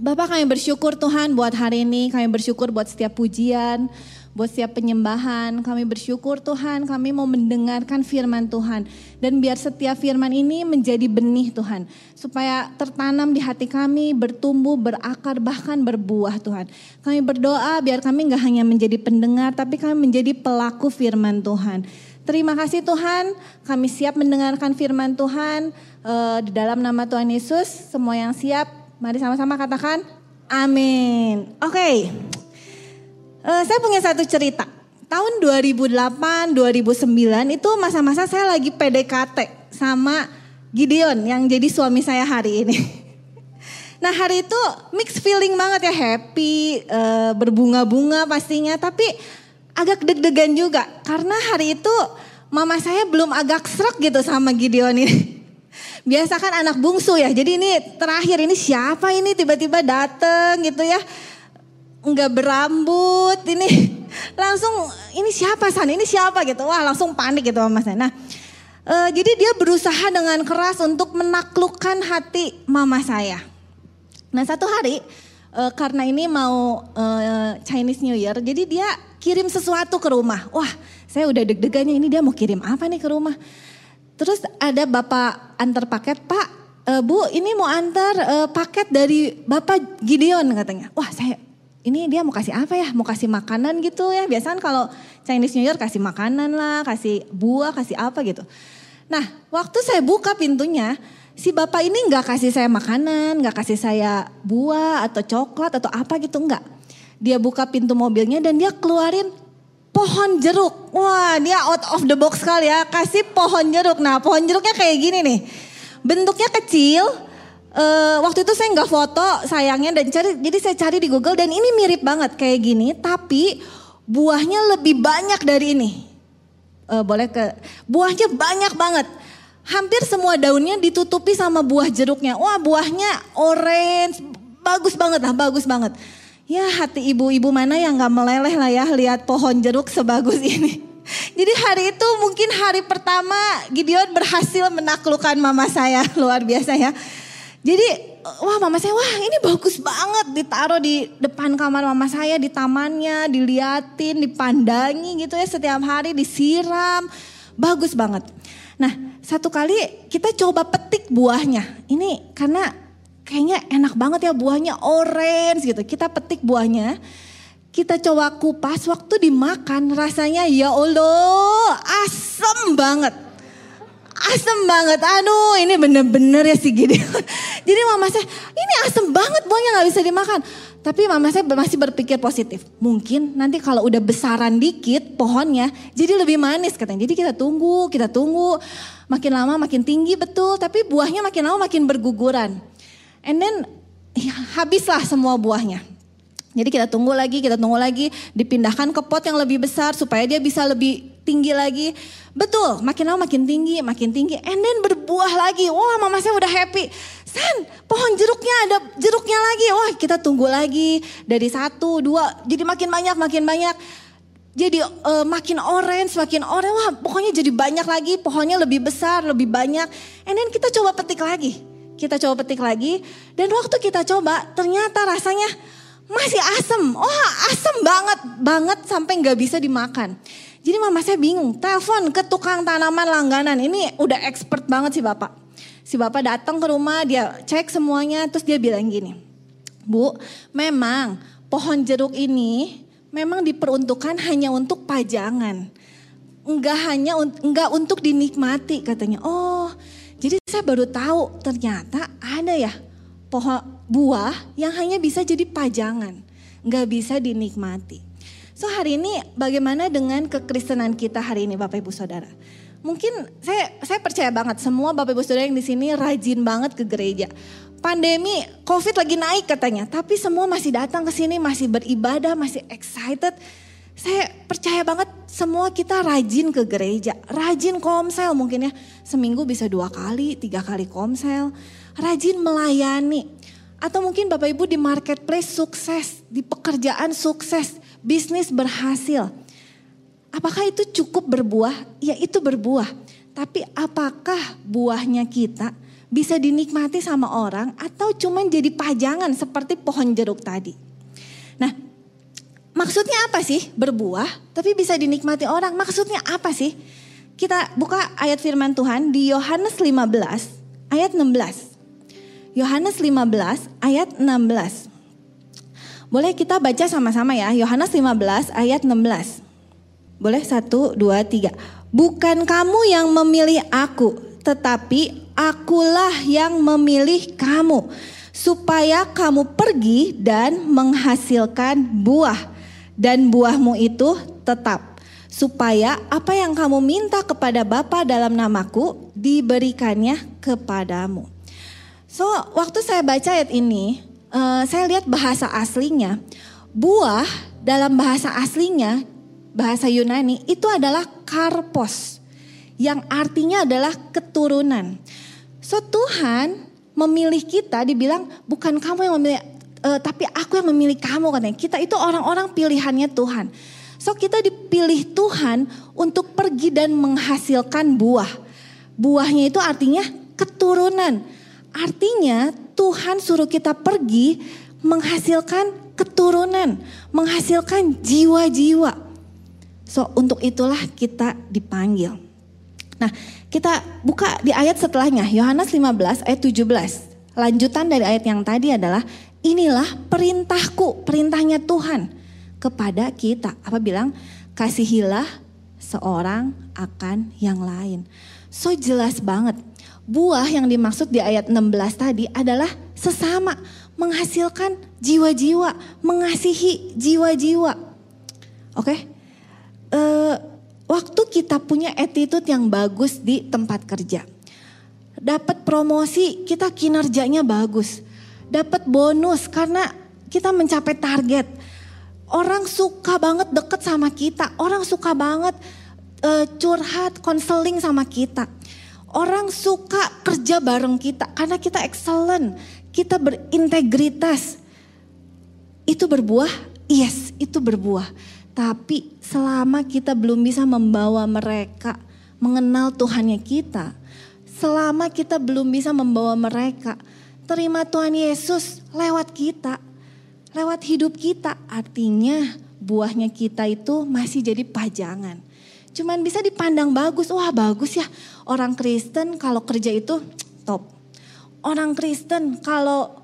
Bapak kami bersyukur Tuhan buat hari ini, kami bersyukur buat setiap pujian, buat setiap penyembahan. Kami bersyukur Tuhan, kami mau mendengarkan firman Tuhan. Dan biar setiap firman ini menjadi benih Tuhan. Supaya tertanam di hati kami, bertumbuh, berakar, bahkan berbuah Tuhan. Kami berdoa biar kami gak hanya menjadi pendengar, tapi kami menjadi pelaku firman Tuhan. Terima kasih Tuhan, kami siap mendengarkan firman Tuhan. Uh, di dalam nama Tuhan Yesus, semua yang siap Mari sama-sama katakan amin. Oke. Okay. Uh, eh, saya punya satu cerita. Tahun 2008, 2009 itu masa-masa saya lagi PDKT sama Gideon yang jadi suami saya hari ini. Nah hari itu mix feeling banget ya happy, uh, berbunga-bunga pastinya. Tapi agak deg-degan juga karena hari itu mama saya belum agak serak gitu sama Gideon ini. Biasa kan anak bungsu ya. Jadi ini terakhir ini siapa ini tiba-tiba dateng gitu ya. Enggak berambut ini langsung ini siapa San ini siapa gitu. Wah langsung panik gitu mama saya. Nah uh, jadi dia berusaha dengan keras untuk menaklukkan hati mama saya. Nah satu hari uh, karena ini mau uh, Chinese New Year jadi dia kirim sesuatu ke rumah. Wah saya udah deg-degannya ini dia mau kirim apa nih ke rumah. Terus ada bapak antar paket, Pak, e, Bu ini mau antar e, paket dari Bapak Gideon katanya. Wah saya ini dia mau kasih apa ya? Mau kasih makanan gitu ya. Biasanya kalau Chinese New Year kasih makanan lah, kasih buah, kasih apa gitu. Nah waktu saya buka pintunya, si bapak ini nggak kasih saya makanan, nggak kasih saya buah atau coklat atau apa gitu nggak. Dia buka pintu mobilnya dan dia keluarin pohon jeruk. Wah dia out of the box sekali ya. Kasih pohon jeruk. Nah pohon jeruknya kayak gini nih. Bentuknya kecil. Uh, waktu itu saya nggak foto sayangnya dan cari jadi saya cari di Google dan ini mirip banget kayak gini tapi buahnya lebih banyak dari ini uh, boleh ke buahnya banyak banget hampir semua daunnya ditutupi sama buah jeruknya wah buahnya orange bagus banget lah bagus banget Ya hati ibu-ibu mana yang gak meleleh lah ya lihat pohon jeruk sebagus ini. Jadi hari itu mungkin hari pertama Gideon berhasil menaklukkan mama saya luar biasa ya. Jadi wah mama saya wah ini bagus banget ditaruh di depan kamar mama saya di tamannya diliatin dipandangi gitu ya setiap hari disiram bagus banget. Nah satu kali kita coba petik buahnya ini karena kayaknya enak banget ya buahnya orange gitu. Kita petik buahnya, kita coba kupas waktu dimakan rasanya ya Allah asem banget. Asem banget, aduh ini bener-bener ya sih gini. Jadi mama saya, ini asem banget buahnya gak bisa dimakan. Tapi mama saya masih berpikir positif. Mungkin nanti kalau udah besaran dikit pohonnya jadi lebih manis katanya. Jadi kita tunggu, kita tunggu. Makin lama makin tinggi betul, tapi buahnya makin lama makin berguguran. And then ya, habislah semua buahnya. Jadi kita tunggu lagi, kita tunggu lagi, dipindahkan ke pot yang lebih besar supaya dia bisa lebih tinggi lagi. Betul, makin lama makin tinggi, makin tinggi. And then berbuah lagi. Wah mama saya udah happy. San, pohon jeruknya ada jeruknya lagi. Wah kita tunggu lagi dari satu, dua. Jadi makin banyak, makin banyak. Jadi uh, makin orange, makin orange. Wah pokoknya jadi banyak lagi. Pohonnya lebih besar, lebih banyak. And then kita coba petik lagi kita coba petik lagi. Dan waktu kita coba ternyata rasanya masih asem. Oh asem banget, banget sampai nggak bisa dimakan. Jadi mama saya bingung, telepon ke tukang tanaman langganan. Ini udah expert banget sih bapak. Si bapak datang ke rumah, dia cek semuanya, terus dia bilang gini. Bu, memang pohon jeruk ini memang diperuntukkan hanya untuk pajangan. Enggak hanya enggak untuk dinikmati katanya. Oh, jadi saya baru tahu ternyata ada ya pohon buah yang hanya bisa jadi pajangan, nggak bisa dinikmati. So hari ini bagaimana dengan kekristenan kita hari ini Bapak Ibu Saudara? Mungkin saya saya percaya banget semua Bapak Ibu Saudara yang di sini rajin banget ke gereja. Pandemi Covid lagi naik katanya, tapi semua masih datang ke sini, masih beribadah, masih excited saya percaya banget semua kita rajin ke gereja, rajin komsel mungkin ya. Seminggu bisa dua kali, tiga kali komsel. Rajin melayani. Atau mungkin Bapak Ibu di marketplace sukses, di pekerjaan sukses, bisnis berhasil. Apakah itu cukup berbuah? Ya itu berbuah. Tapi apakah buahnya kita bisa dinikmati sama orang atau cuman jadi pajangan seperti pohon jeruk tadi. Nah, maksudnya apa sih berbuah tapi bisa dinikmati orang? Maksudnya apa sih? Kita buka ayat firman Tuhan di Yohanes 15 ayat 16. Yohanes 15 ayat 16. Boleh kita baca sama-sama ya, Yohanes 15 ayat 16. Boleh satu, dua, tiga. Bukan kamu yang memilih aku, tetapi akulah yang memilih kamu. Supaya kamu pergi dan menghasilkan buah. Dan buahmu itu tetap. Supaya apa yang kamu minta kepada Bapa dalam namaku, diberikannya kepadamu. So, waktu saya baca ayat ini, uh, saya lihat bahasa aslinya. Buah dalam bahasa aslinya, bahasa Yunani itu adalah karpos. Yang artinya adalah keturunan. So Tuhan memilih kita dibilang bukan kamu yang memilih, uh, tapi aku yang memilih kamu katanya. Kita itu orang-orang pilihannya Tuhan. So kita dipilih Tuhan untuk pergi dan menghasilkan buah. Buahnya itu artinya keturunan. Artinya Tuhan suruh kita pergi menghasilkan keturunan, menghasilkan jiwa-jiwa. So untuk itulah kita dipanggil. Nah kita buka di ayat setelahnya, Yohanes 15 ayat 17. Lanjutan dari ayat yang tadi adalah, inilah perintahku, perintahnya Tuhan kepada kita. Apa bilang? Kasihilah seorang akan yang lain. So jelas banget buah yang dimaksud di ayat 16 tadi adalah sesama, menghasilkan jiwa-jiwa, mengasihi jiwa-jiwa. Oke, okay? uh, eh, waktu kita punya attitude yang bagus di tempat kerja, dapat promosi, kita kinerjanya bagus, dapat bonus karena kita mencapai target. Orang suka banget deket sama kita, orang suka banget uh, curhat, konseling sama kita Orang suka kerja bareng kita karena kita excellent, kita berintegritas. Itu berbuah? Yes, itu berbuah. Tapi selama kita belum bisa membawa mereka mengenal Tuhannya kita, selama kita belum bisa membawa mereka terima Tuhan Yesus lewat kita, lewat hidup kita, artinya buahnya kita itu masih jadi pajangan cuman bisa dipandang bagus. Wah bagus ya orang Kristen kalau kerja itu top. Orang Kristen kalau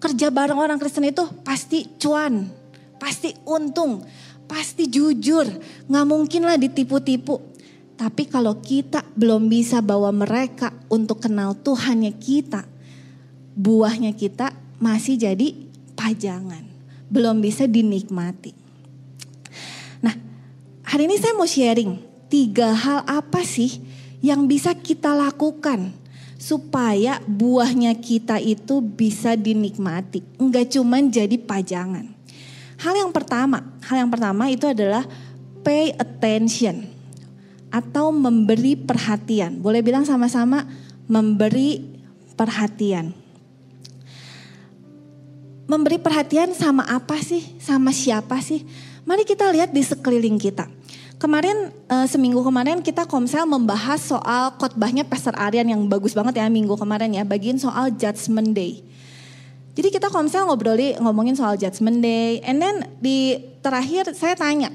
kerja bareng orang Kristen itu pasti cuan, pasti untung, pasti jujur. Nggak mungkin lah ditipu-tipu. Tapi kalau kita belum bisa bawa mereka untuk kenal Tuhannya kita, buahnya kita masih jadi pajangan. Belum bisa dinikmati. Nah, hari ini saya mau sharing tiga hal apa sih yang bisa kita lakukan supaya buahnya kita itu bisa dinikmati, enggak cuman jadi pajangan. Hal yang pertama, hal yang pertama itu adalah pay attention atau memberi perhatian. Boleh bilang sama-sama memberi perhatian. Memberi perhatian sama apa sih? Sama siapa sih? Mari kita lihat di sekeliling kita. Kemarin uh, seminggu kemarin kita Komsel membahas soal khotbahnya Pastor Aryan yang bagus banget ya minggu kemarin ya, bagian soal Judgment Day. Jadi kita Komsel ngobrolin ngomongin soal Judgment Day, and then di terakhir saya tanya,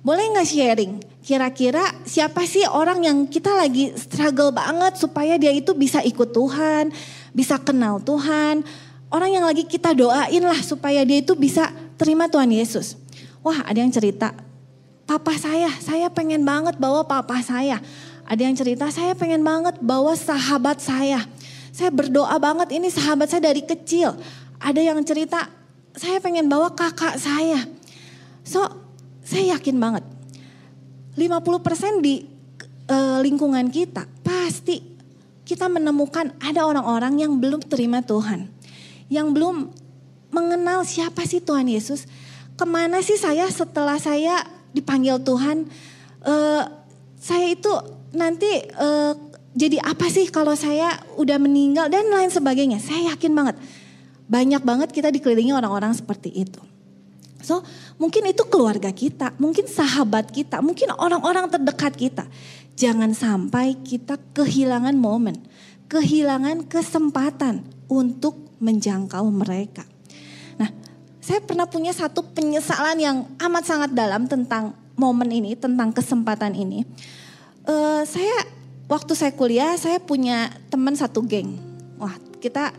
boleh nggak sharing? Kira-kira siapa sih orang yang kita lagi struggle banget supaya dia itu bisa ikut Tuhan, bisa kenal Tuhan, orang yang lagi kita doain lah supaya dia itu bisa terima Tuhan Yesus. Wah ada yang cerita, papa saya, saya pengen banget bawa papa saya. Ada yang cerita, saya pengen banget bawa sahabat saya. Saya berdoa banget ini sahabat saya dari kecil. Ada yang cerita, saya pengen bawa kakak saya. So, saya yakin banget. 50% di uh, lingkungan kita pasti kita menemukan ada orang-orang yang belum terima Tuhan. Yang belum mengenal siapa sih Tuhan Yesus. Ke mana sih saya setelah saya dipanggil Tuhan, uh, saya itu nanti uh, jadi apa sih kalau saya udah meninggal dan lain sebagainya. Saya yakin banget, banyak banget kita dikelilingi orang-orang seperti itu. So mungkin itu keluarga kita, mungkin sahabat kita, mungkin orang-orang terdekat kita. Jangan sampai kita kehilangan momen, kehilangan kesempatan untuk menjangkau mereka. Nah, saya pernah punya satu penyesalan yang amat sangat dalam tentang momen ini, tentang kesempatan ini. Uh, saya waktu saya kuliah, saya punya teman satu geng. Wah, kita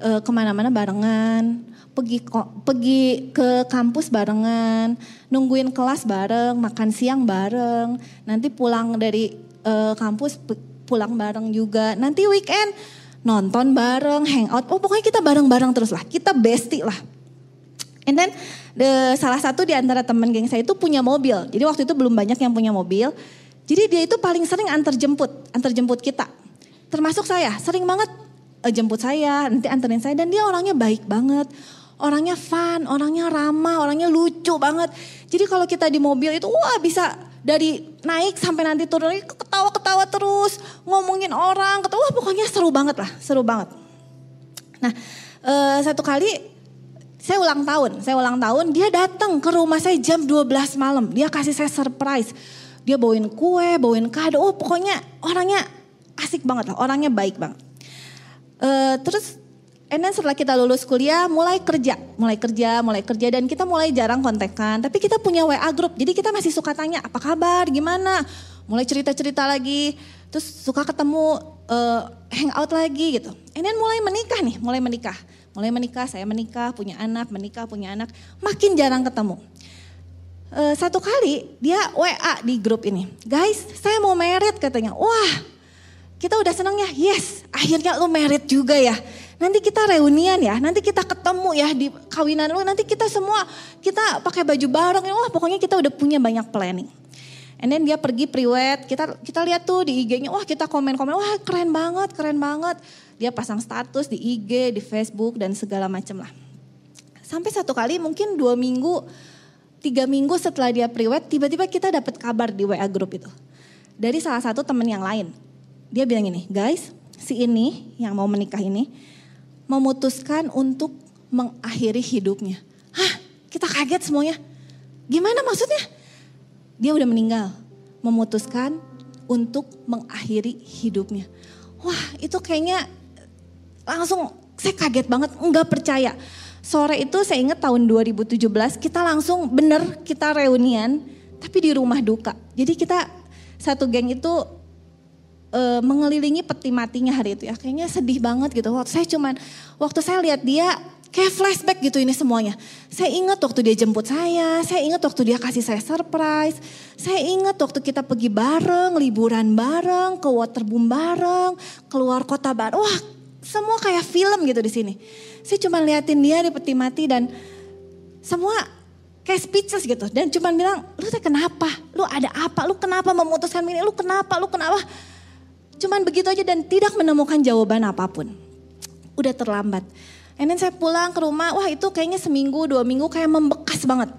uh, ke mana-mana barengan, pergi pergi ke kampus barengan, nungguin kelas bareng, makan siang bareng, nanti pulang dari uh, kampus pulang bareng juga. Nanti weekend nonton bareng, hangout. Oh pokoknya kita bareng-bareng terus lah. Kita bestie lah. And then the, salah satu di antara teman geng saya itu punya mobil. Jadi waktu itu belum banyak yang punya mobil. Jadi dia itu paling sering antar jemput, antar jemput kita. Termasuk saya, sering banget uh, jemput saya, nanti anterin saya dan dia orangnya baik banget orangnya fun, orangnya ramah, orangnya lucu banget. Jadi kalau kita di mobil itu wah bisa dari naik sampai nanti turun ketawa-ketawa terus, ngomongin orang, ketawa wah pokoknya seru banget lah, seru banget. Nah, uh, satu kali saya ulang tahun, saya ulang tahun, dia datang ke rumah saya jam 12 malam. Dia kasih saya surprise. Dia bawain kue, bawain kado. Oh, pokoknya orangnya asik banget lah, orangnya baik banget. Uh, terus And then setelah kita lulus kuliah mulai kerja, mulai kerja, mulai kerja dan kita mulai jarang kontekan. Tapi kita punya WA grup, jadi kita masih suka tanya apa kabar, gimana. Mulai cerita-cerita lagi, terus suka ketemu uh, hangout lagi gitu. And then mulai menikah nih, mulai menikah. Mulai menikah, saya menikah, punya anak, menikah, punya anak. Makin jarang ketemu. Uh, satu kali dia WA di grup ini. Guys, saya mau merit katanya. Wah, kita udah seneng ya, yes akhirnya lu merit juga ya nanti kita reunian ya, nanti kita ketemu ya di kawinan lu, nanti kita semua kita pakai baju bareng, wah pokoknya kita udah punya banyak planning. And then dia pergi priwet, kita kita lihat tuh di IG-nya, wah kita komen-komen, wah keren banget, keren banget. Dia pasang status di IG, di Facebook dan segala macam lah. Sampai satu kali mungkin dua minggu, tiga minggu setelah dia priwet, tiba-tiba kita dapat kabar di WA grup itu. Dari salah satu temen yang lain. Dia bilang ini, guys, si ini yang mau menikah ini, memutuskan untuk mengakhiri hidupnya. Hah, kita kaget semuanya. Gimana maksudnya? Dia udah meninggal, memutuskan untuk mengakhiri hidupnya. Wah, itu kayaknya langsung saya kaget banget, enggak percaya. Sore itu saya ingat tahun 2017 kita langsung bener kita reunian tapi di rumah duka. Jadi kita satu geng itu e, mengelilingi peti matinya hari itu ya. Kayaknya sedih banget gitu. Waktu saya cuman waktu saya lihat dia kayak flashback gitu ini semuanya. Saya ingat waktu dia jemput saya, saya ingat waktu dia kasih saya surprise, saya ingat waktu kita pergi bareng, liburan bareng, ke waterboom bareng, keluar kota bareng. Wah, semua kayak film gitu di sini. Saya cuma liatin dia di peti mati dan semua kayak speechless gitu. Dan cuma bilang, lu teh kenapa? Lu ada apa? Lu kenapa memutuskan ini? Lu kenapa? Lu kenapa? Cuman begitu aja dan tidak menemukan jawaban apa pun. Udah terlambat. And then saya pulang ke rumah, wah itu kayaknya seminggu, dua minggu kayak membekas banget.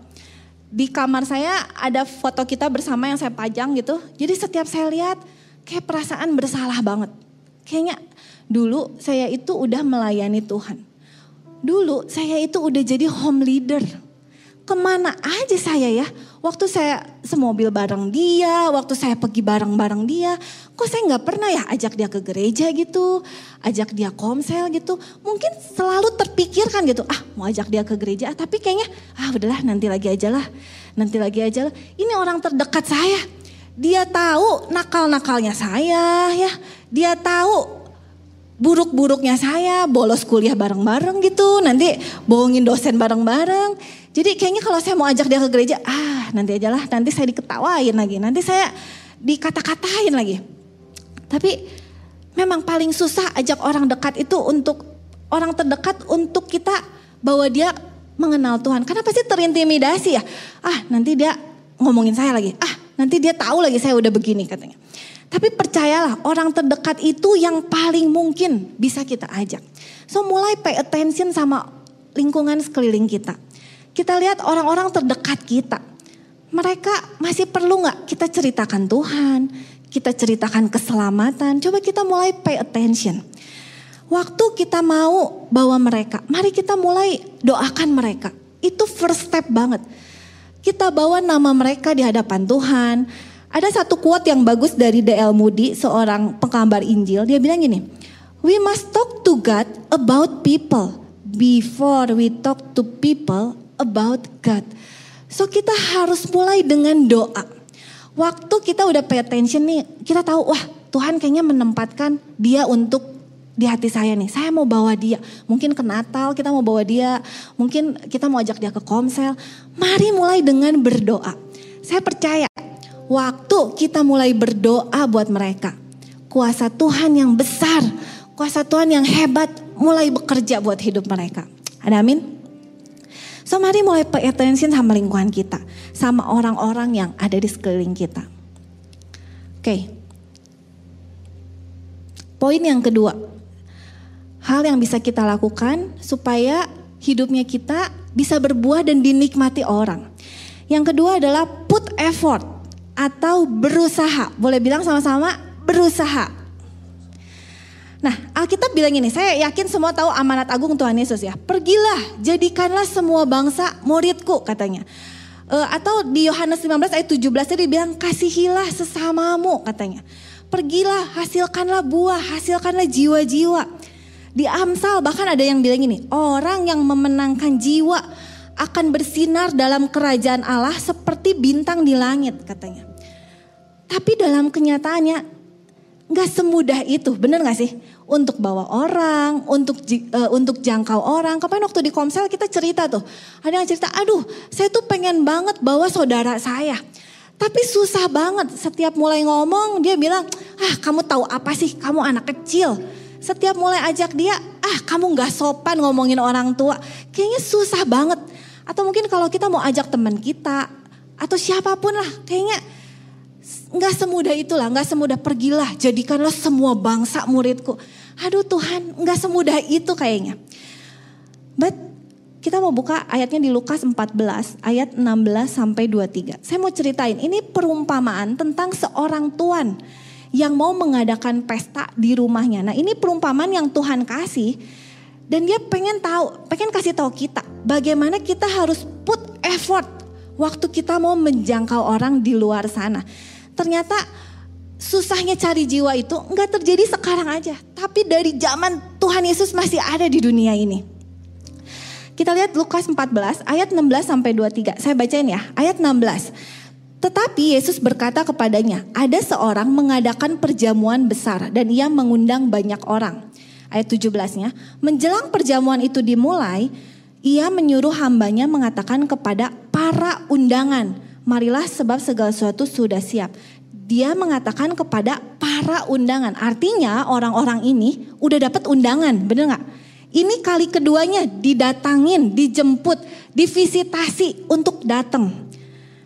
Di kamar saya ada foto kita bersama yang saya pajang gitu. Jadi setiap saya lihat kayak perasaan bersalah banget. Kayaknya dulu saya itu udah melayani Tuhan. Dulu saya itu udah jadi home leader ke mana aja saya ya. Waktu saya semobil bareng dia, waktu saya pergi bareng-bareng dia, kok saya nggak pernah ya ajak dia ke gereja gitu, ajak dia komsel gitu. Mungkin selalu terpikirkan gitu, ah mau ajak dia ke gereja, tapi kayaknya ah udahlah nanti lagi aja lah, nanti lagi aja lah. Ini orang terdekat saya, dia tahu nakal-nakalnya saya ya, dia tahu buruk-buruknya saya, bolos kuliah bareng-bareng gitu, nanti bohongin dosen bareng-bareng. Jadi kayaknya kalau saya mau ajak dia ke gereja, ah nanti aja lah, nanti saya diketawain lagi, nanti saya dikata-katain lagi. Tapi memang paling susah ajak orang dekat itu untuk orang terdekat untuk kita bawa dia mengenal Tuhan. Kenapa sih terintimidasi ya? Ah nanti dia ngomongin saya lagi, ah nanti dia tahu lagi saya udah begini katanya. Tapi percayalah orang terdekat itu yang paling mungkin bisa kita ajak. So mulai pay attention sama lingkungan sekeliling kita. Kita lihat orang-orang terdekat kita. Mereka masih perlu nggak kita ceritakan Tuhan, kita ceritakan keselamatan. Coba kita mulai pay attention. Waktu kita mau bawa mereka, mari kita mulai doakan mereka. Itu first step banget. Kita bawa nama mereka di hadapan Tuhan. Ada satu quote yang bagus dari D.L. Moody, seorang penggambar Injil. Dia bilang gini, We must talk to God about people before we talk to people about God. So kita harus mulai dengan doa. Waktu kita udah pay attention nih, kita tahu wah Tuhan kayaknya menempatkan dia untuk di hati saya nih. Saya mau bawa dia. Mungkin ke Natal kita mau bawa dia. Mungkin kita mau ajak dia ke komsel. Mari mulai dengan berdoa. Saya percaya waktu kita mulai berdoa buat mereka. Kuasa Tuhan yang besar kuasa Tuhan yang hebat mulai bekerja buat hidup mereka. Ada amin? So mari mulai pay attention sama lingkungan kita. Sama orang-orang yang ada di sekeliling kita. Oke. Okay. Poin yang kedua. Hal yang bisa kita lakukan supaya hidupnya kita bisa berbuah dan dinikmati orang. Yang kedua adalah put effort atau berusaha. Boleh bilang sama-sama berusaha. Nah, Alkitab bilang ini, saya yakin semua tahu amanat agung Tuhan Yesus ya. Pergilah, jadikanlah semua bangsa muridku katanya. Uh, atau di Yohanes 15 ayat 17 dia bilang kasihilah sesamamu katanya. Pergilah, hasilkanlah buah, hasilkanlah jiwa-jiwa. Di Amsal bahkan ada yang bilang ini, orang yang memenangkan jiwa akan bersinar dalam kerajaan Allah seperti bintang di langit katanya. Tapi dalam kenyataannya nggak semudah itu, bener gak sih? Untuk bawa orang, untuk uh, untuk jangkau orang. Kemarin waktu di Komsel kita cerita tuh, ada yang cerita, aduh saya tuh pengen banget bawa saudara saya. Tapi susah banget, setiap mulai ngomong dia bilang, ah kamu tahu apa sih, kamu anak kecil. Setiap mulai ajak dia, ah kamu gak sopan ngomongin orang tua. Kayaknya susah banget. Atau mungkin kalau kita mau ajak teman kita, atau siapa pun lah, kayaknya nggak semudah itulah, nggak semudah pergilah, jadikanlah semua bangsa muridku. Aduh Tuhan, nggak semudah itu kayaknya. But kita mau buka ayatnya di Lukas 14 ayat 16 sampai 23. Saya mau ceritain ini perumpamaan tentang seorang tuan yang mau mengadakan pesta di rumahnya. Nah, ini perumpamaan yang Tuhan kasih dan dia pengen tahu, pengen kasih tahu kita bagaimana kita harus put effort waktu kita mau menjangkau orang di luar sana ternyata susahnya cari jiwa itu nggak terjadi sekarang aja. Tapi dari zaman Tuhan Yesus masih ada di dunia ini. Kita lihat Lukas 14 ayat 16 sampai 23. Saya bacain ya, ayat 16. Tetapi Yesus berkata kepadanya, ada seorang mengadakan perjamuan besar dan ia mengundang banyak orang. Ayat 17-nya, menjelang perjamuan itu dimulai, ia menyuruh hambanya mengatakan kepada para undangan, marilah sebab segala sesuatu sudah siap. Dia mengatakan kepada para undangan. Artinya orang-orang ini udah dapat undangan, bener nggak? Ini kali keduanya didatangin, dijemput, divisitasi untuk datang.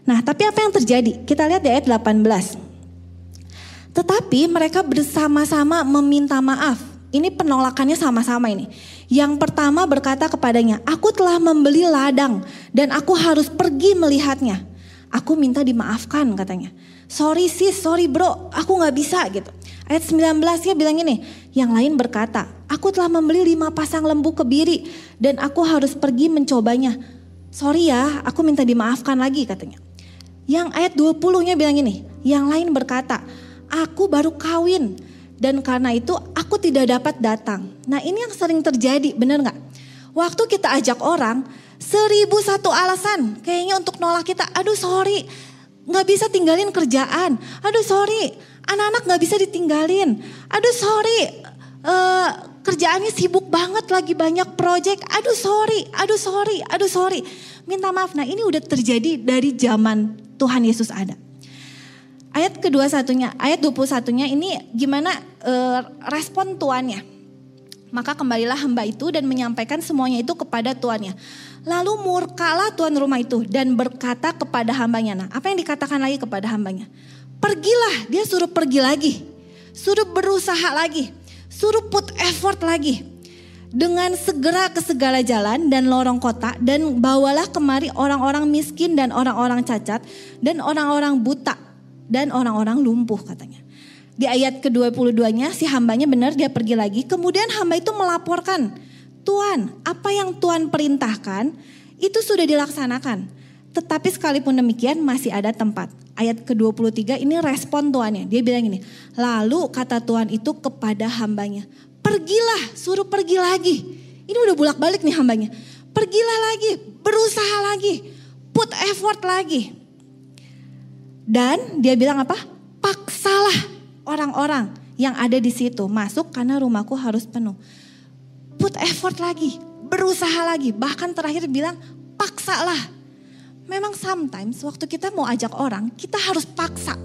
Nah tapi apa yang terjadi? Kita lihat di ayat 18. Tetapi mereka bersama-sama meminta maaf. Ini penolakannya sama-sama ini. Yang pertama berkata kepadanya, aku telah membeli ladang dan aku harus pergi melihatnya. Aku minta dimaafkan katanya. Sorry sis, sorry bro, aku gak bisa gitu. Ayat 19 nya bilang ini, yang lain berkata, aku telah membeli lima pasang lembu kebiri dan aku harus pergi mencobanya. Sorry ya, aku minta dimaafkan lagi katanya. Yang ayat 20 nya bilang ini, yang lain berkata, aku baru kawin dan karena itu aku tidak dapat datang. Nah ini yang sering terjadi, bener gak? Waktu kita ajak orang, Seribu satu alasan kayaknya untuk nolak kita. Aduh sorry, nggak bisa tinggalin kerjaan. Aduh sorry, anak-anak nggak bisa ditinggalin. Aduh sorry, uh, kerjaannya sibuk banget lagi banyak proyek. Aduh sorry, aduh sorry, aduh sorry. Minta maaf. Nah ini udah terjadi dari zaman Tuhan Yesus ada. Ayat kedua satunya, ayat 21 satunya ini gimana uh, respon tuannya. Maka kembalilah hamba itu dan menyampaikan semuanya itu kepada tuannya. Lalu murkalah tuan rumah itu dan berkata kepada hambanya. Nah apa yang dikatakan lagi kepada hambanya? Pergilah, dia suruh pergi lagi. Suruh berusaha lagi. Suruh put effort lagi. Dengan segera ke segala jalan dan lorong kota dan bawalah kemari orang-orang miskin dan orang-orang cacat dan orang-orang buta dan orang-orang lumpuh katanya. Di ayat ke-22-nya si hambanya benar dia pergi lagi. Kemudian hamba itu melaporkan, Tuhan apa yang Tuhan perintahkan itu sudah dilaksanakan. Tetapi sekalipun demikian masih ada tempat. Ayat ke-23 ini respon tuannya. Dia bilang ini, lalu kata Tuhan itu kepada hambanya, Pergilah, suruh pergi lagi. Ini udah bolak balik nih hambanya. Pergilah lagi, berusaha lagi, put effort lagi. Dan dia bilang apa? Paksalah orang-orang yang ada di situ masuk karena rumahku harus penuh. Put effort lagi, berusaha lagi. Bahkan terakhir bilang paksalah. Memang sometimes waktu kita mau ajak orang, kita harus paksa.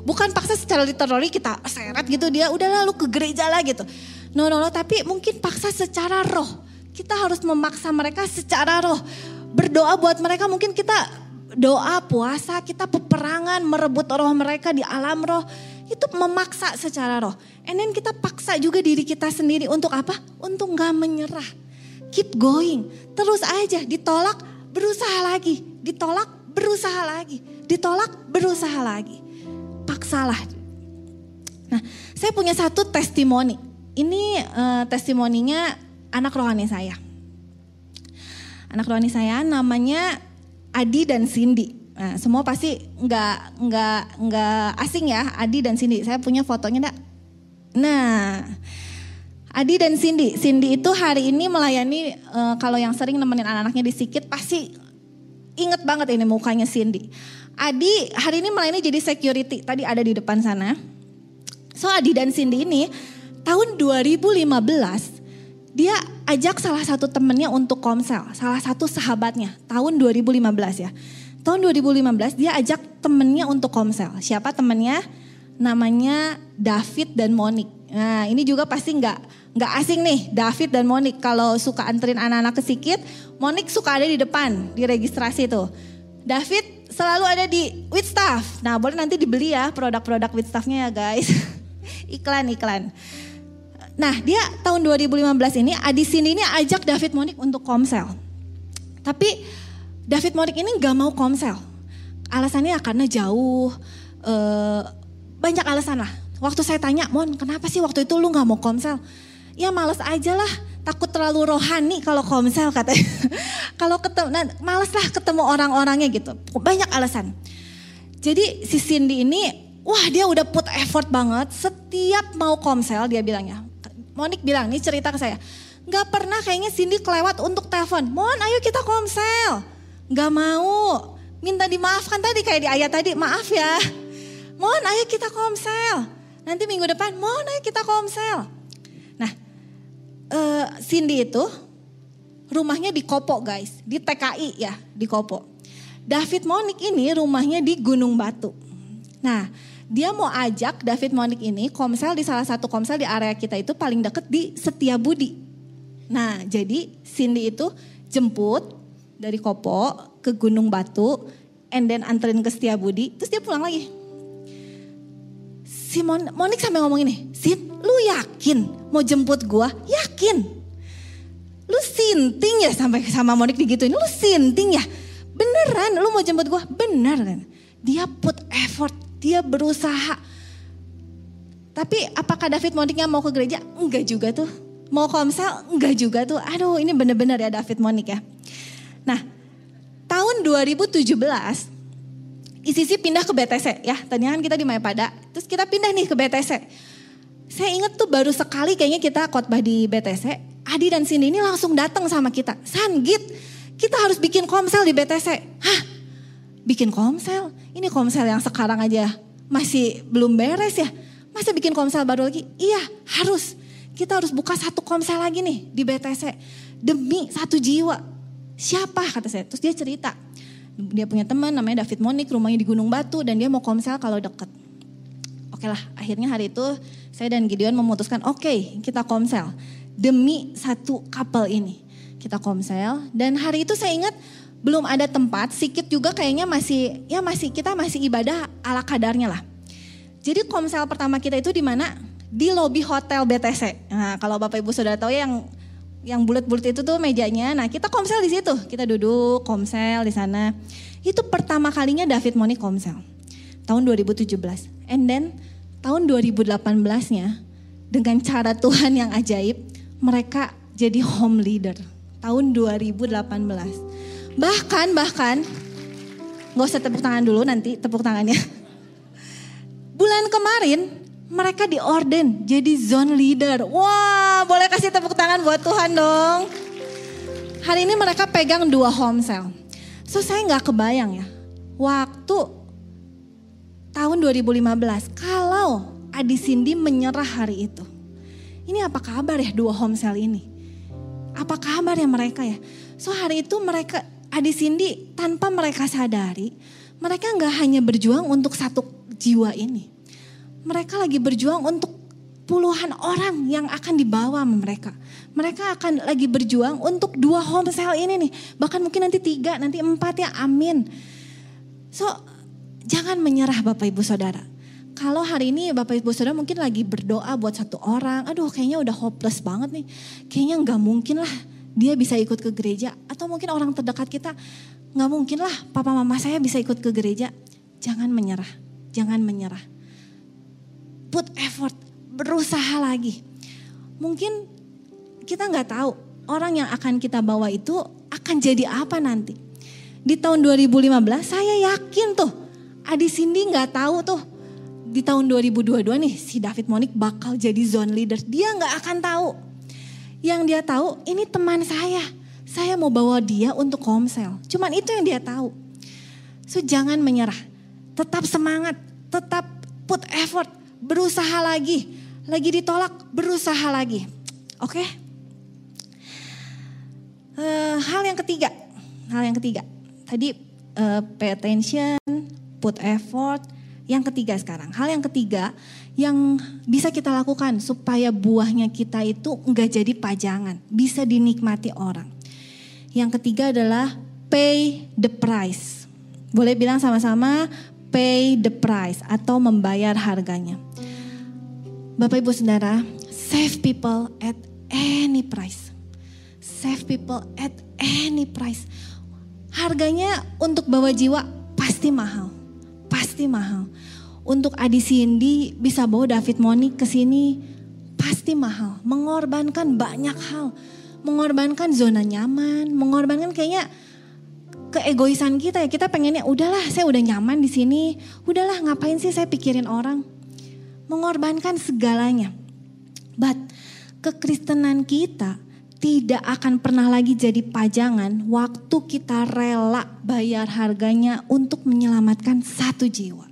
Bukan paksa secara literally kita seret gitu dia udah lalu ke gereja lah gitu. No, no, no, tapi mungkin paksa secara roh. Kita harus memaksa mereka secara roh. Berdoa buat mereka mungkin kita doa, puasa, kita peperangan, merebut roh mereka di alam roh. Itu memaksa secara roh. And then kita paksa juga diri kita sendiri untuk apa? Untuk gak menyerah. Keep going. Terus aja ditolak, berusaha lagi ditolak, berusaha lagi, ditolak, berusaha lagi. Paksalah. Nah, saya punya satu testimoni. Ini uh, testimoninya anak rohani saya. Anak rohani saya namanya Adi dan Cindy. Nah, semua pasti nggak nggak nggak asing ya Adi dan Cindy. Saya punya fotonya enggak? Nah, Adi dan Cindy. Cindy itu hari ini melayani uh, kalau yang sering nemenin anak-anaknya di Sikit pasti Ingat banget ini mukanya Cindy. Adi hari ini melayani jadi security. Tadi ada di depan sana. So Adi dan Cindy ini tahun 2015 dia ajak salah satu temennya untuk komsel, salah satu sahabatnya tahun 2015 ya. Tahun 2015 dia ajak temennya untuk komsel. Siapa temennya? Namanya David dan Monik. Nah ini juga pasti nggak nggak asing nih David dan Monik kalau suka anterin anak-anak ke Sikit, Monik suka ada di depan di registrasi tuh. David selalu ada di with staff. Nah boleh nanti dibeli ya produk-produk with staffnya ya guys. Iklan-iklan. Nah dia tahun 2015 ini Adi sini ini ajak David Monik untuk komsel. Tapi David Monik ini nggak mau komsel. Alasannya karena jauh, eh, banyak alasan lah. Waktu saya tanya, Mon kenapa sih waktu itu lu nggak mau komsel? ya males aja lah takut terlalu rohani kalau komsel katanya. kalau ketemu, nah, males lah ketemu orang-orangnya gitu. Banyak alasan. Jadi si Cindy ini, wah dia udah put effort banget. Setiap mau komsel dia bilangnya. Monik bilang, nih cerita ke saya. Gak pernah kayaknya Cindy kelewat untuk telepon. Mohon ayo kita komsel. Gak mau. Minta dimaafkan tadi kayak di ayat tadi. Maaf ya. Mohon ayo kita komsel. Nanti minggu depan, mohon ayo kita komsel uh, Cindy itu rumahnya di Kopo guys, di TKI ya, di Kopo. David Monik ini rumahnya di Gunung Batu. Nah, dia mau ajak David Monik ini komsel di salah satu komsel di area kita itu paling deket di Setiabudi. Nah, jadi Cindy itu jemput dari Kopo ke Gunung Batu, and then anterin ke Setiabudi, terus dia pulang lagi. Si Mon Monik sampai ngomong ini, Sin, lu yakin mau jemput gua? Yakin. Lu sinting ya sampai sama Monik digituin. Lu sinting ya? Beneran lu mau jemput gua? Bener kan? Dia put effort, dia berusaha. Tapi apakah David Moniknya mau ke gereja? Enggak juga tuh. Mau komsel? Enggak juga tuh. Aduh ini bener-bener ya David Monik ya. Nah tahun 2017 Isisi pindah ke BTC ya. Tadinya kan kita di Mayapada. Terus kita pindah nih ke BTC. Saya ingat tuh baru sekali kayaknya kita khotbah di BTC. Adi dan Cindy ini langsung datang sama kita. Sanggit, kita harus bikin komsel di BTC. Hah? Bikin komsel? Ini komsel yang sekarang aja masih belum beres ya. Masa bikin komsel baru lagi? Iya, harus. Kita harus buka satu komsel lagi nih di BTC. Demi satu jiwa. Siapa kata saya. Terus dia cerita. Dia punya teman namanya David Monik, rumahnya di Gunung Batu dan dia mau komsel kalau deket. Oke lah, akhirnya hari itu saya dan Gideon memutuskan, oke okay, kita komsel. Demi satu couple ini. Kita komsel dan hari itu saya ingat belum ada tempat, sikit juga kayaknya masih, ya masih kita masih ibadah ala kadarnya lah. Jadi komsel pertama kita itu di mana? Di lobi hotel BTC. Nah kalau Bapak Ibu sudah tahu ya yang yang bulat-bulat itu tuh mejanya. Nah kita komsel di situ, kita duduk komsel di sana. Itu pertama kalinya David Moni komsel tahun 2017. And then tahun 2018-nya dengan cara Tuhan yang ajaib, mereka jadi home leader tahun 2018. Bahkan bahkan nggak usah tepuk tangan dulu nanti tepuk tangannya. Bulan kemarin mereka diorden jadi zone leader. Wah boleh kasih tepuk tangan buat Tuhan dong. Hari ini mereka pegang dua home sale. So saya nggak kebayang ya, waktu tahun 2015 kalau Adi Cindy menyerah hari itu. Ini apa kabar ya dua home sale ini? Apa kabar ya mereka ya? So hari itu mereka Adi Cindy tanpa mereka sadari, mereka nggak hanya berjuang untuk satu jiwa ini. Mereka lagi berjuang untuk puluhan orang yang akan dibawa mereka. Mereka akan lagi berjuang untuk dua home sale ini nih. Bahkan mungkin nanti tiga, nanti empat ya amin. So jangan menyerah Bapak Ibu Saudara. Kalau hari ini Bapak Ibu Saudara mungkin lagi berdoa buat satu orang. Aduh kayaknya udah hopeless banget nih. Kayaknya nggak mungkin lah dia bisa ikut ke gereja. Atau mungkin orang terdekat kita nggak mungkin lah papa mama saya bisa ikut ke gereja. Jangan menyerah. Jangan menyerah. Put effort berusaha lagi. Mungkin kita nggak tahu orang yang akan kita bawa itu akan jadi apa nanti. Di tahun 2015 saya yakin tuh Adi Cindy nggak tahu tuh di tahun 2022 nih si David Monik bakal jadi zone leader. Dia nggak akan tahu. Yang dia tahu ini teman saya. Saya mau bawa dia untuk komsel. Cuman itu yang dia tahu. So jangan menyerah. Tetap semangat. Tetap put effort. Berusaha lagi lagi ditolak, berusaha lagi. Oke? Okay? Uh, eh, hal yang ketiga, hal yang ketiga. Tadi uh, pay attention, put effort. Yang ketiga sekarang, hal yang ketiga yang bisa kita lakukan supaya buahnya kita itu enggak jadi pajangan, bisa dinikmati orang. Yang ketiga adalah pay the price. Boleh bilang sama-sama pay the price atau membayar harganya. Bapak Ibu Saudara, save people at any price. Save people at any price. Harganya untuk bawa jiwa pasti mahal. Pasti mahal. Untuk Adi Cindy bisa bawa David Monik ke sini pasti mahal. Mengorbankan banyak hal. Mengorbankan zona nyaman, mengorbankan kayaknya keegoisan kita ya. Kita pengennya udahlah saya udah nyaman di sini. Udahlah ngapain sih saya pikirin orang mengorbankan segalanya. But kekristenan kita tidak akan pernah lagi jadi pajangan waktu kita rela bayar harganya untuk menyelamatkan satu jiwa.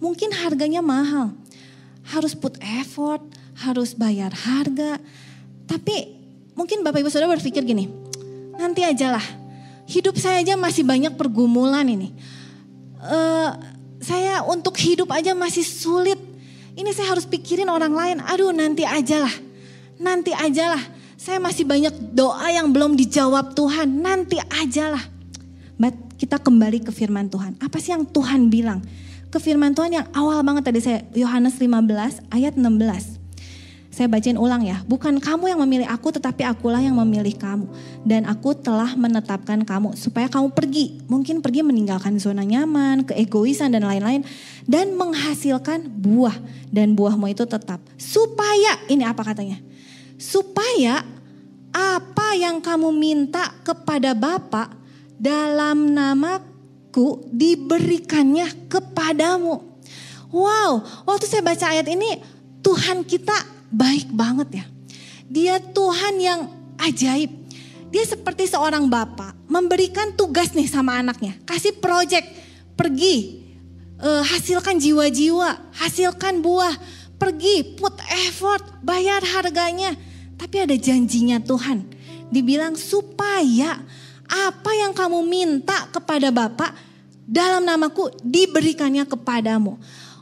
Mungkin harganya mahal, harus put effort, harus bayar harga. Tapi mungkin Bapak Ibu Saudara berpikir gini, nanti aja lah, hidup saya aja masih banyak pergumulan ini. Uh, saya untuk hidup aja masih sulit. Ini saya harus pikirin orang lain. Aduh nanti aja lah. Nanti aja lah. Saya masih banyak doa yang belum dijawab Tuhan. Nanti aja lah. But kita kembali ke firman Tuhan. Apa sih yang Tuhan bilang? Ke firman Tuhan yang awal banget tadi saya Yohanes 15 ayat 16. Saya bacain ulang ya. Bukan kamu yang memilih aku tetapi akulah yang memilih kamu. Dan aku telah menetapkan kamu supaya kamu pergi. Mungkin pergi meninggalkan zona nyaman, keegoisan dan lain-lain. Dan menghasilkan buah. Dan buahmu itu tetap. Supaya, ini apa katanya? Supaya apa yang kamu minta kepada Bapak dalam namaku diberikannya kepadamu. Wow, waktu saya baca ayat ini Tuhan kita baik banget ya. Dia Tuhan yang ajaib. Dia seperti seorang bapak memberikan tugas nih sama anaknya. Kasih project, pergi, uh, hasilkan jiwa-jiwa, hasilkan buah, pergi, put effort, bayar harganya. Tapi ada janjinya Tuhan. Dibilang supaya apa yang kamu minta kepada Bapak dalam namaku diberikannya kepadamu.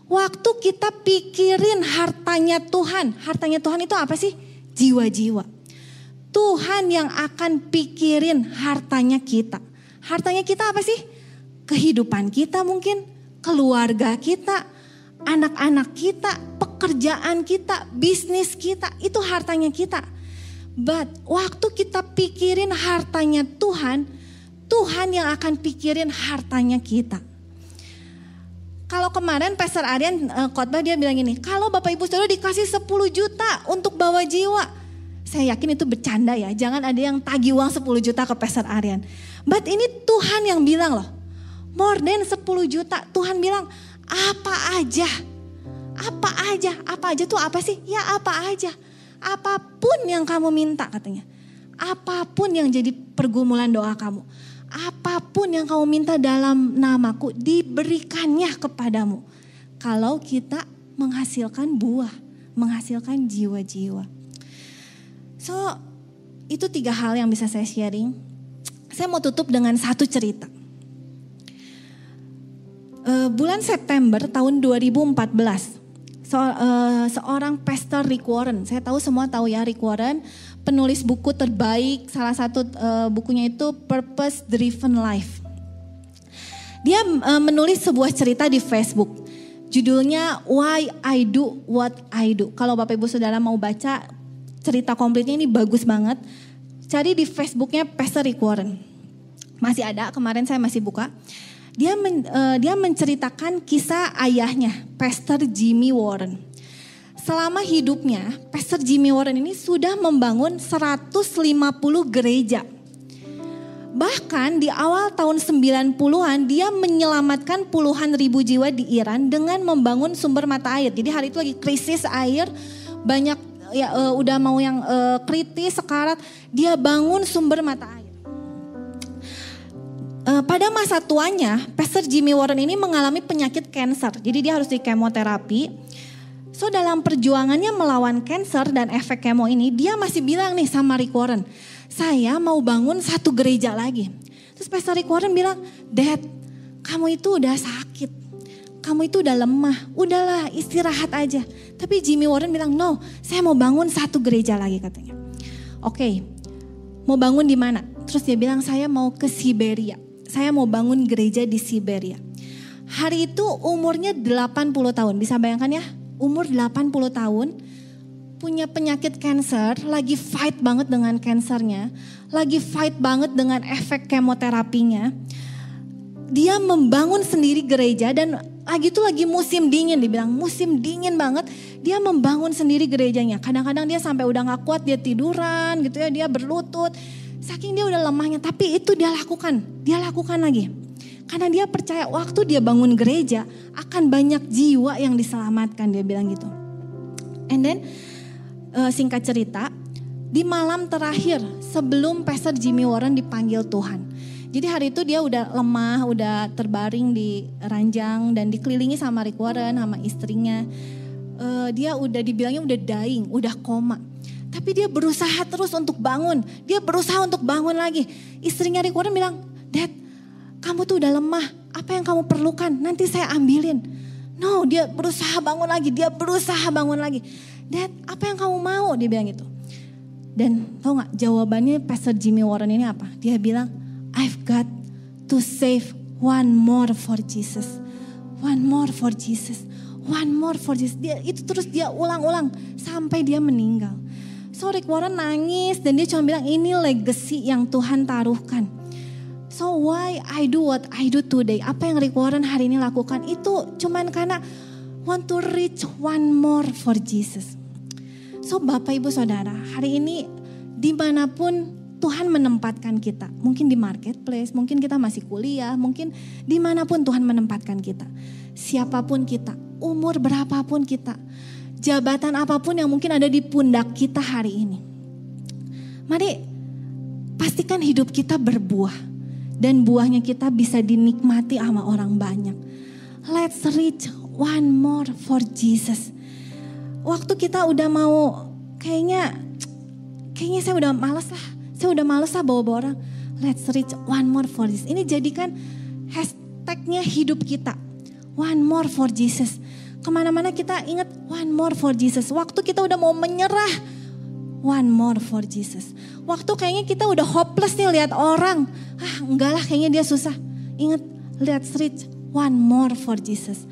Waktu kita pikirin hartanya Tuhan, hartanya Tuhan itu apa sih? Jiwa-jiwa. Tuhan yang akan pikirin hartanya kita. Hartanya kita apa sih? Kehidupan kita mungkin, keluarga kita, anak-anak kita, pekerjaan kita, bisnis kita, itu hartanya kita. But waktu kita pikirin hartanya Tuhan, Tuhan yang akan pikirin hartanya kita. Kalau kemarin Pastor Aryan uh, khotbah dia bilang gini, kalau Bapak Ibu Saudara dikasih 10 juta untuk bawa jiwa. Saya yakin itu bercanda ya, jangan ada yang tagih uang 10 juta ke Pastor Aryan. But ini Tuhan yang bilang loh, more than 10 juta. Tuhan bilang, apa aja, apa aja, apa aja tuh apa sih? Ya apa aja. Apa pun yang kamu minta katanya. Apa pun yang jadi pergumulan doa kamu. Apa pun yang kamu minta dalam namaku diberikannya kepadamu. Kalau kita menghasilkan buah, menghasilkan jiwa-jiwa. So, itu tiga hal yang bisa saya sharing. Saya mau tutup dengan satu cerita. Uh, bulan September tahun 2014, so, uh, seorang pastor Rick Warren, saya tahu semua tahu ya Rick Warren, penulis buku terbaik, salah satu uh, bukunya itu Purpose Driven Life. Dia uh, menulis sebuah cerita di Facebook. Judulnya Why I Do What I Do. Kalau Bapak Ibu Saudara mau baca cerita komplitnya ini bagus banget. Cari di Facebooknya Pastor Rick Warren. Masih ada, kemarin saya masih buka. Dia men, uh, dia menceritakan kisah ayahnya, Pastor Jimmy Warren. Selama hidupnya, Pastor Jimmy Warren ini sudah membangun 150 gereja Bahkan di awal tahun 90-an dia menyelamatkan puluhan ribu jiwa di Iran dengan membangun sumber mata air. Jadi hari itu lagi krisis air, banyak ya uh, udah mau yang uh, kritis sekarat, dia bangun sumber mata air. Uh, pada masa tuanya, Pastor Jimmy Warren ini mengalami penyakit cancer. Jadi dia harus di kemoterapi. So dalam perjuangannya melawan cancer dan efek kemo ini, dia masih bilang nih sama Rick Warren, saya mau bangun satu gereja lagi. Terus Pastor Rick Warren bilang, Dad, kamu itu udah sakit. Kamu itu udah lemah, udahlah istirahat aja. Tapi Jimmy Warren bilang, no, saya mau bangun satu gereja lagi katanya. Oke, okay, mau bangun di mana? Terus dia bilang, saya mau ke Siberia. Saya mau bangun gereja di Siberia. Hari itu umurnya 80 tahun, bisa bayangkan ya? Umur 80 tahun, punya penyakit cancer, lagi fight banget dengan kansernya, lagi fight banget dengan efek kemoterapinya. Dia membangun sendiri gereja dan lagi itu lagi musim dingin dibilang musim dingin banget dia membangun sendiri gerejanya. Kadang-kadang dia sampai udah gak kuat dia tiduran gitu ya dia berlutut. Saking dia udah lemahnya tapi itu dia lakukan dia lakukan lagi karena dia percaya waktu dia bangun gereja akan banyak jiwa yang diselamatkan dia bilang gitu and then uh, singkat cerita, di malam terakhir sebelum Pastor Jimmy Warren dipanggil Tuhan. Jadi hari itu dia udah lemah, udah terbaring di ranjang dan dikelilingi sama Rick Warren, sama istrinya. Uh, dia udah dibilangnya udah dying, udah koma. Tapi dia berusaha terus untuk bangun. Dia berusaha untuk bangun lagi. Istrinya Rick Warren bilang, Dad, kamu tuh udah lemah. Apa yang kamu perlukan? Nanti saya ambilin. No, dia berusaha bangun lagi. Dia berusaha bangun lagi. Dad, apa yang kamu mau? Dia bilang gitu. Dan tau gak jawabannya Pastor Jimmy Warren ini apa? Dia bilang, I've got to save one more for Jesus. One more for Jesus. One more for Jesus. Dia, itu terus dia ulang-ulang sampai dia meninggal. So Rick Warren nangis dan dia cuma bilang ini legacy yang Tuhan taruhkan. So why I do what I do today? Apa yang Rick Warren hari ini lakukan itu cuman karena want to reach one more for Jesus. So Bapak Ibu Saudara, hari ini di mana pun Tuhan menempatkan kita. Mungkin di marketplace, mungkin kita masih kuliah, mungkin di mana pun Tuhan menempatkan kita. Siapa pun kita, umur berapapun kita, jabatan apa pun yang mungkin ada di pundak kita hari ini. Mari pastikan hidup kita berbuah. Dan buahnya kita bisa dinikmati sama orang banyak. Let's reach one more for Jesus waktu kita udah mau kayaknya kayaknya saya udah males lah. Saya udah males lah bawa-bawa orang. Let's reach one more for this. Ini jadikan hashtagnya hidup kita. One more for Jesus. Ke mana-mana kita ingat one more for Jesus. Waktu kita udah mau menyerah, one more for Jesus. Waktu kayaknya kita udah hopeless nih lihat orang. Ah enggak lah kayaknya dia susah. Ingat, let's reach one more for Jesus.